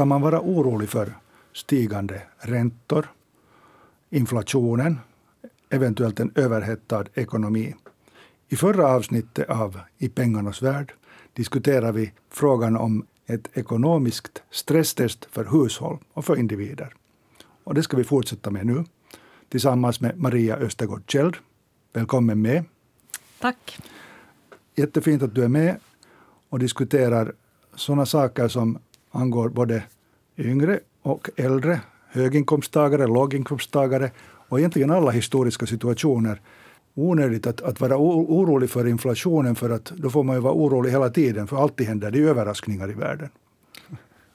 Ska man vara orolig för stigande räntor, inflationen, eventuellt en överhettad ekonomi? I förra avsnittet av I pengarnas värld diskuterar vi frågan om ett ekonomiskt stresstest för hushåll och för individer. Och det ska vi fortsätta med nu tillsammans med Maria Östergård Kjeld. Välkommen med. Tack. Jättefint att du är med och diskuterar sådana saker som angår både yngre och äldre, höginkomsttagare, låginkomsttagare och egentligen alla historiska situationer. Onödigt att, att vara orolig för inflationen för att då får man ju vara orolig hela tiden för alltid händer det överraskningar i världen.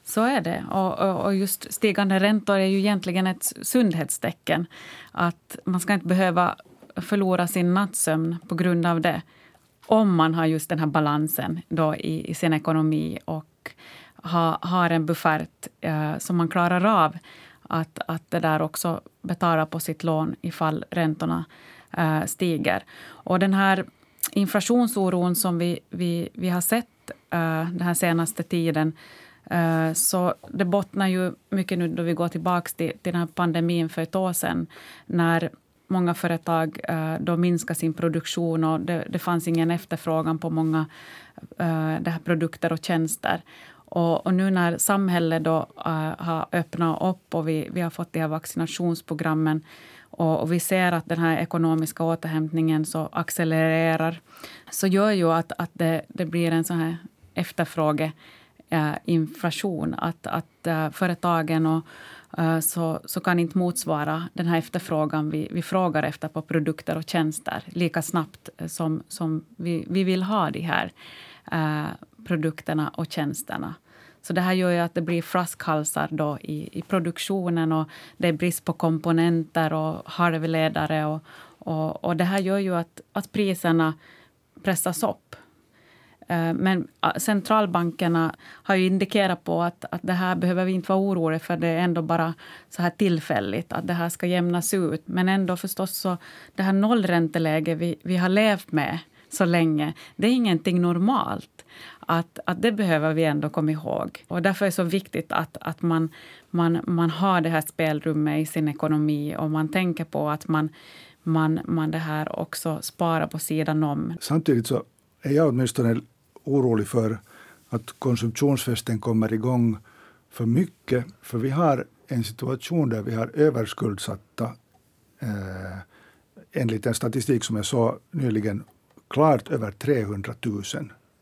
Så är det. Och, och, just stigande räntor är ju egentligen ett sundhetstecken. Att man ska inte behöva förlora sin nattsömn på grund av det om man har just den här balansen då i, i sin ekonomi och ha, har en buffert eh, som man klarar av att, att det där också betala på sitt lån ifall räntorna eh, stiger. Och den här inflationsoron som vi, vi, vi har sett eh, den här senaste tiden eh, så det bottnar ju mycket nu då vi går tillbaka till, till den här pandemin för ett år sedan när många företag eh, då minskade sin produktion och det, det fanns ingen efterfrågan på många eh, det här produkter och tjänster. Och, och, nu när samhället då, äh, har öppnat upp och vi, vi har fått de här vaccinationsprogrammen och, och, vi ser att den här ekonomiska återhämtningen så accelererar så gör ju att, att det, det blir en sån här efterfrågeinflation. Äh, att, att äh, företagen och äh, så, så kan inte motsvara den här efterfrågan vi, vi frågar efter på produkter och tjänster lika snabbt som, som vi, vi vill ha de här produkterna och tjänsterna. Så det här gör ju att det blir flaskhalsar då i, i produktionen och det är brist på komponenter och halvledare. Och, och, och det här gör ju att, att priserna pressas upp. Eh, men centralbankerna har ju indikerat på att, att det här behöver vi inte vara oroliga för. Det är ändå bara så här tillfälligt, att det här ska jämnas ut. Men ändå förstås så det här nollränteläget vi, vi har levt med så länge, det är ingenting normalt. Att, att det behöver vi ändå komma ihåg. Och därför är det så viktigt att, att man, man, man har det här spelrummet i sin ekonomi och man tänker på att man, man, man det här också sparar på sidan om. Samtidigt så är jag åtminstone orolig för att konsumtionsfesten kommer igång för mycket. För vi har en situation där vi har överskuldsatta eh, enligt en statistik som jag såg nyligen klart över 300 000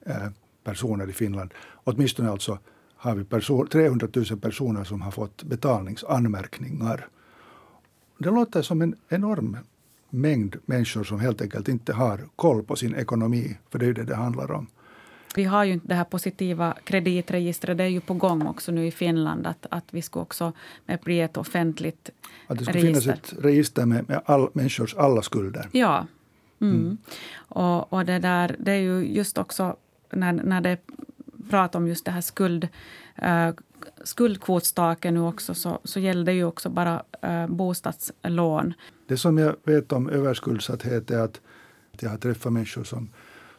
eh, personer i Finland. Åtminstone alltså har vi person, 300 000 personer som har fått betalningsanmärkningar. Det låter som en enorm mängd människor som helt enkelt inte har koll på sin ekonomi, för det är ju det det handlar om. Vi har ju det här positiva kreditregistret, det är ju på gång också nu i Finland, att, att vi ska också bli ett offentligt register. Att det ska register. finnas ett register med, med all, människors alla skulder. Ja. Mm. Mm. Och, och det, där, det är ju just också när, när det pratar om just det här skuld, eh, uh, skuldkvotstaken nu också, så, så gäller det ju också bara uh, bostadslån. Det som jag vet om överskuldsatthet är att jag har träffat människor som,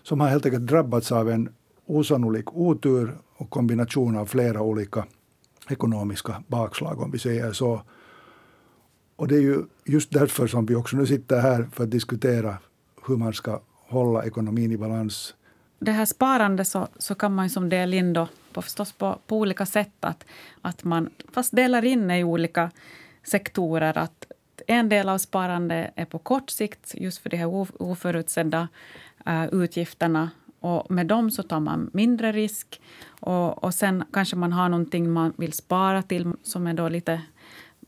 som har helt enkelt drabbats av en osannolik otur och kombination av flera olika ekonomiska bakslag, om vi säger så. Och det är ju just därför som vi också nu sitter här för att diskutera hur man ska hålla ekonomin i balans. Det här sparandet så, så kan man ju som dela in då på, förstås på, på olika sätt. Att, att man fast delar in i olika sektorer. Att en del av sparandet är på kort sikt, just för de här oförutsedda uh, utgifterna och med dem så tar man mindre risk. Och, och sen kanske man har någonting man vill spara till som är då lite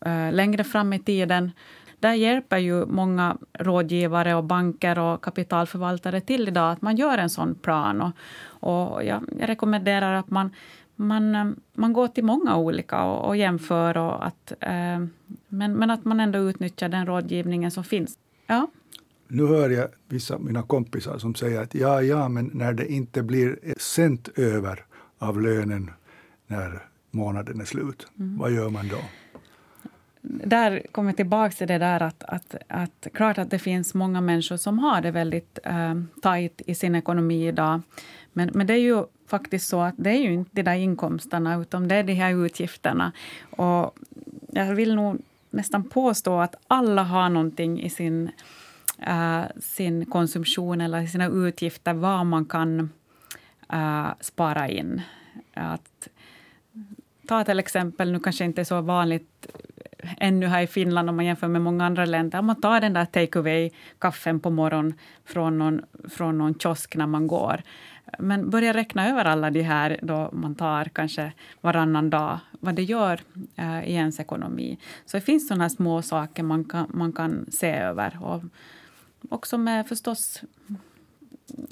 uh, längre fram i tiden. Där hjälper ju många rådgivare och banker och kapitalförvaltare till idag att man gör en sån plan. Och, och jag, jag rekommenderar att man, man, eh, man går till många olika och, och jämför. Och att, eh, men, men att man ändå utnyttjar den rådgivningen som finns. Ja. Nu hör jag vissa av mina kompisar som säger att ja, ja, men när det inte blir cent över av lönen när månaden är slut, mm. vad gör man då? Där kommer jag tillbaka till det där att, att, att klart att det finns många människor som har det väldigt eh, äh, tajt i sin ekonomi idag. Men, men det är ju faktiskt så att det är ju inte de där inkomsterna, utan det är de här utgifterna. Och jag vill nog nästan påstå att alla har någonting i sin, uh, sin konsumtion eller sina utgifter, vad man kan uh, spara in. Att, ta till exempel, nu kanske inte är så vanligt ännu här i Finland om man jämför med många andra länder. Man tar den där take away-kaffen på morgonen från någon, från någon kiosk när man går. Men börja räkna över alla de här då man tar kanske varannan dag, vad det gör eh, i ens ekonomi. Så det finns sådana små saker man kan, man kan se över. Och också med förstås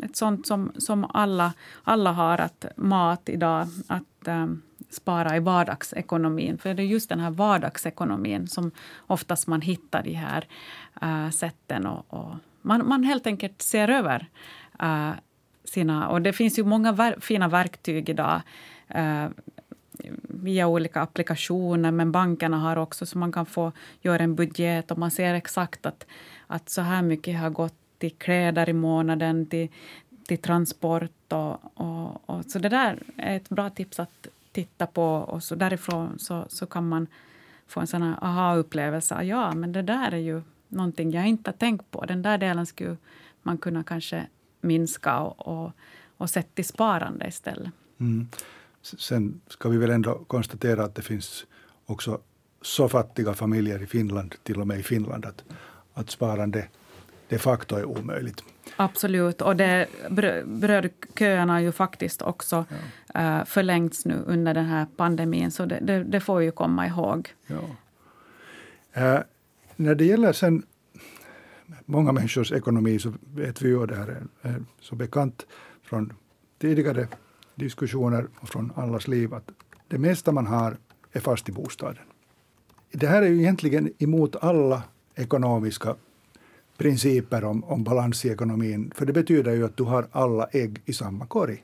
ett sånt som, som alla, alla har, att mat idag, att eh, spara i vardagsekonomin. För det är just den här vardagsekonomin som oftast man hittar de här uh, sätten. Och, och man, man helt enkelt ser över uh, sina... Och det finns ju många ver fina verktyg idag uh, via olika applikationer, men bankerna har också så man kan få göra en budget och man ser exakt att, att så här mycket har gått till kläder i månaden, till, till transport. Och, och, och, så det där är ett bra tips att titta på och så därifrån så, så kan man få en sån här aha-upplevelse. Ja, men det där är ju någonting jag inte har tänkt på. Den där delen skulle man kunna kanske minska och, och, och sätta till sparande istället. Mm. Sen ska vi väl ändå konstatera att det finns också så fattiga familjer i Finland, till och med i Finland, att, att sparande de facto är omöjligt. Absolut, och det, brödköerna har ju faktiskt också ja. uh, förlängts nu under den här pandemin, så det, det, det får vi ju komma ihåg. Ja. Uh, när det gäller sen många människors ekonomi så vet vi ju, och det här är så bekant från tidigare diskussioner och från allas liv, att det mesta man har är fast i bostaden. Det här är ju egentligen emot alla ekonomiska principer om, om balans i ekonomin. För det betyder ju att du har alla ägg i samma korg.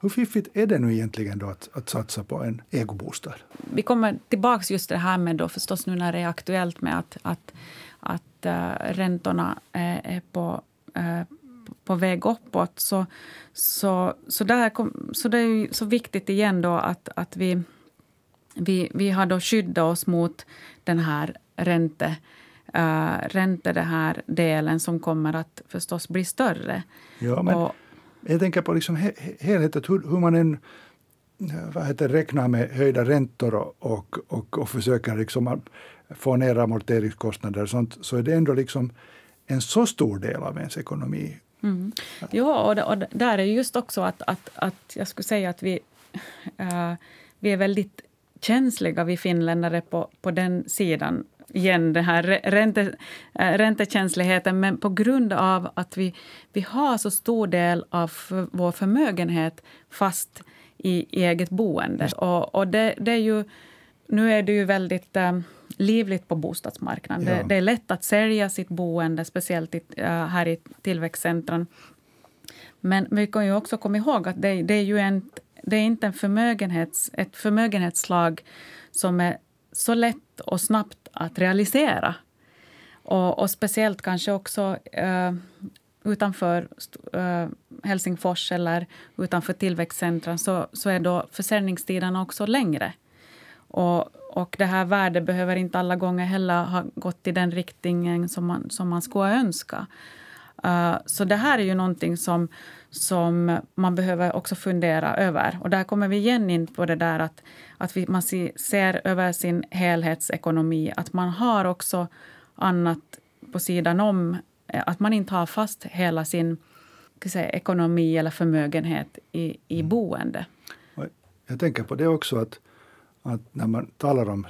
Hur fiffigt är det nu egentligen då att, att satsa på en ägobostad? Vi kommer tillbaka just det här med då förstås nu när det är aktuellt med att, att, att äh, räntorna är, är på, äh, på väg uppåt. Så, så, så, där kom, så det är så viktigt igen då att, att vi, vi, vi har då skyddat oss mot den här ränte uh, räntor, den här delen som kommer att förstås bli större. Ja, men och, jag tänker på liksom he helheten, hur, hur man än vad heter, räknar med höjda räntor och, och, och, och försöker liksom få ner amorteringskostnader och sånt, så är det ändå liksom en så stor del av ens ekonomi. Mm. Ja, och, och där är just också att, att, att jag skulle säga att vi, uh, vi är väldigt känsliga, vi finländare, på, på den sidan igen den här ränte, äh, räntekänsligheten men på grund av att vi, vi har så stor del av vår förmögenhet fast i, i eget boende. Och, och det, det, är ju, nu är det ju väldigt äh, livligt på bostadsmarknaden. Ja. Det, det, är lätt att sälja sitt boende, speciellt i, äh, här i tillväxtcentren. Men vi kan ju också komma ihåg att det, det är ju en, det är inte en förmögenhets, ett förmögenhetsslag som är så lätt och snabbt att realisera. Och, och speciellt kanske också eh, utanför eh, Helsingfors eller utanför tillväxtcentra så, så är då försäljningstiderna också längre. Och, och det här värdet behöver inte alla gånger heller ha gått i den riktningen som man, som man skulle önska. Uh, så det här är ju någonting som, som man behöver också fundera över. Och där kommer vi igen in på det där att, att vi, man ser över sin helhetsekonomi. Att man har också annat på sidan om. Eh, att man inte har fast hela sin säga, ekonomi eller förmögenhet i, i mm. boende. Jag tänker på det också att, att när man talar om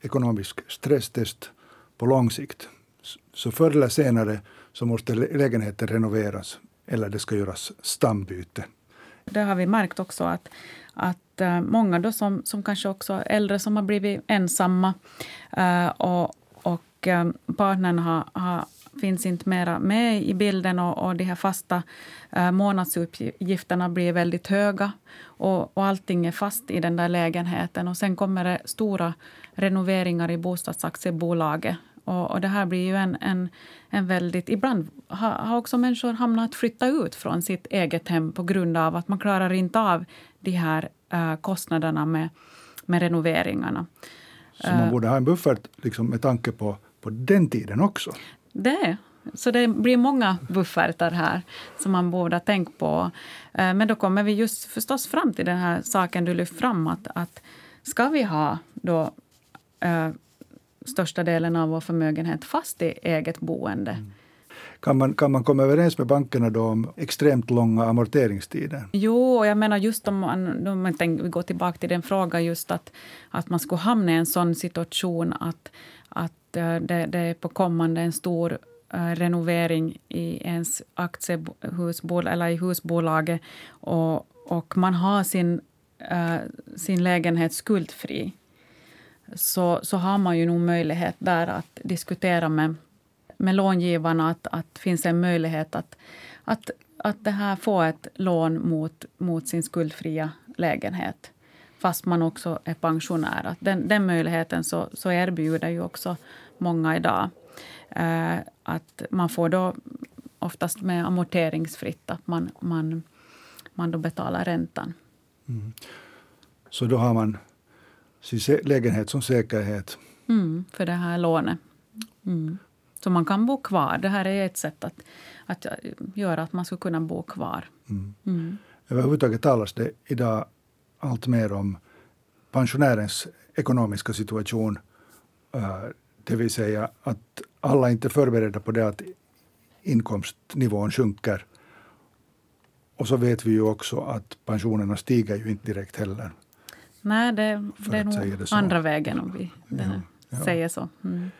ekonomisk stresstest på lång sikt så förr eller senare så måste lägenheten renoveras eller det ska göras stambyte. Det har vi märkt också att, att eh, många då som, som kanske också äldre som har blivit ensamma eh, och, och eh, partnern har, har, finns inte mera med i bilden och, och de här fasta uh, månadsutgifterna blir väldigt höga och, och allting är fast i den där lägenheten. Och sen kommer det stora renoveringar i bostadsaktiebolaget och, och det här blir ju en, en, en väldigt... Ibland har, har också människor hamnat att flytta ut från sitt eget hem på grund av att man klarar inte av de här uh, kostnaderna med, med renoveringarna. Så man borde ha en buffert liksom, med tanke på, på den tiden också? Det så det blir många buffertar här som man borde ha tänkt på. Men då kommer vi just förstås fram till den här saken du lyft fram. Att, att ska vi ha då största delen av vår förmögenhet fast i eget boende. Mm. Kan man, kan man komma överens med bankerna då om extremt långa amorteringstider? Jo, och jag menar just om man, om man tänker, vi går tillbaka till den frågan just att, att man skulle hamna i en sån situation att, att eh, det, det är på kommande en stor uh, renovering i ens aktiehusbolag eller i husbolaget och, och man har sin, uh, sin lägenhet skuldfri så, så har man ju nog möjlighet där att diskutera med, med långivarna att, att finns en möjlighet att, att, att det här få ett lån mot, mot sin skuldfria lägenhet fast man också är pensionär. Att den, den möjligheten så, så erbjuder ju också många idag. Eh, att man får då oftast med amorteringsfritt, att man, man, man då betalar räntan. Mm. Så då har man sin lägenhet som säkerhet. Mm, för det här lånet. Mm. Så man kan bo kvar. Det här är ett sätt att, att göra att man ska kunna bo kvar. Mm. Mm. Överhuvudtaget talas det idag allt mer om pensionärens ekonomiska situation. Eh, det vill säga att alla inte är förberedda på det att inkomstnivån sjunker. Och så vet vi ju också att pensionerna stiger ju inte direkt heller. Nej, det, det är nog andra vägen om vi ja, ja. säger så. Mm.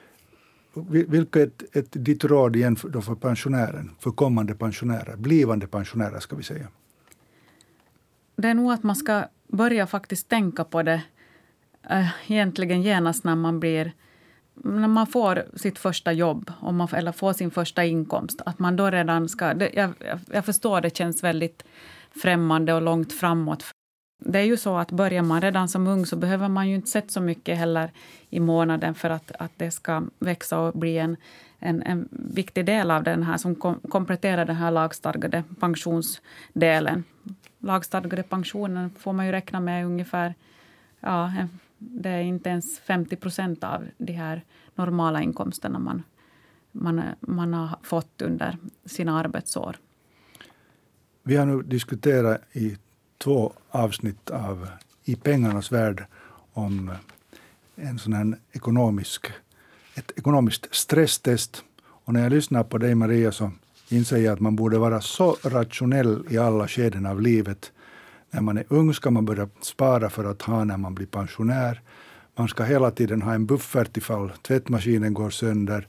Vilket är ett, ditt råd igen för, för pensionären, för kommande pensionärer, blivande pensionärer ska vi säga? Det är nog att man ska börja faktiskt tänka på det äh, egentligen genast när man blir när man får sitt första jobb om man, eller får sin första inkomst, att man då redan ska... Det, jag, jag förstår, det känns väldigt främmande och långt framåt det är ju så att börjar man redan som ung så behöver man ju inte sätta så mycket heller i månaden för att, att det ska växa och bli en, en, en viktig del av den här som kom, kompletterar den här lagstadgade pensionsdelen. Lagstadgade pensionen får man ju räkna med ungefär ja, det är inte ens 50 procent av de här normala inkomsterna man, man, man har fått under sina arbetsår. Vi har nu diskuterat i två avsnitt av I pengarnas värld om en sån här ekonomisk, ett ekonomiskt stresstest. Och när jag lyssnar på dig Maria så inser jag att man borde vara så rationell i alla skeden av livet. När man är ung ska man börja spara för att ha när man blir pensionär. Man ska hela tiden ha en buffert ifall tvättmaskinen går sönder.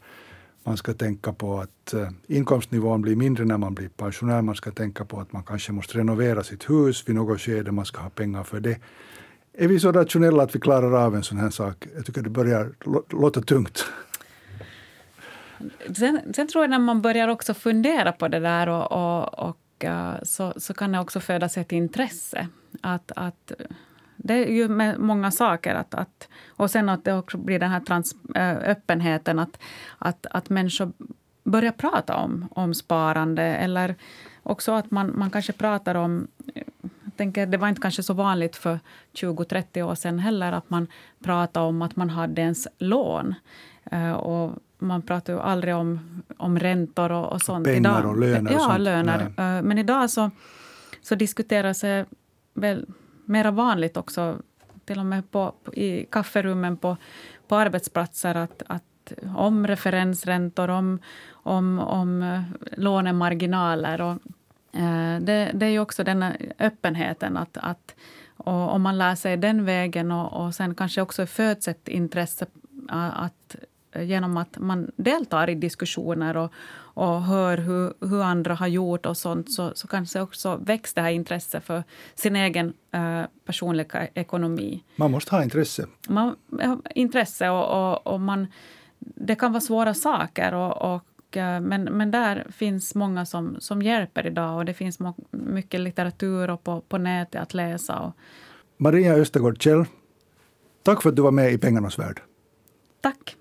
Man ska tänka på att eh, inkomstnivån blir mindre när man blir pensionär. Man ska tänka på att man kanske måste renovera sitt hus vid något skede. Man ska ha pengar för det. Är vi så rationella att vi klarar av en sån här sak? Jag tycker det börjar låta tungt. Sen, sen, tror jag när man börjar också fundera på det där och, och, och eh, så, så kan det också födas ett intresse. Att, att det är ju med många saker. Att, att, och sen att det också blir den här trans, äh, öppenheten, att, att, att människor börjar prata om, om sparande. Eller också att man, man kanske pratar om... Tänker, det var inte kanske så vanligt för 20-30 år sedan heller att man pratade om att man hade ens lån. Äh, och man pratar ju aldrig om, om räntor och, och sånt. Pengar idag, och löner. Ja, och sånt. löner. Nej. Äh, men idag så, så diskuteras det väl mera vanligt också, till och med på, i kafferummen på, på arbetsplatser, att, att om referensräntor, om, om, om eh, lånemarginaler. Och, eh, det, det är ju också den öppenheten att, att och om man lär sig den vägen och, och sen kanske också föds ett intresse att genom att man deltar i diskussioner och, och hör hur, hur andra har gjort och sånt så, så kanske också väcks det här intresset för sin egen uh, personliga ekonomi. Man måste ha intresse. Man, intresse och, och, och, man, det kan vara svåra saker och, och uh, men, men där finns många som, som hjälper idag och det finns mycket litteratur och på, på nätet att läsa. Och... Maria Östergård Kjell, tack för att du var med i Pengarnas värld. Tack.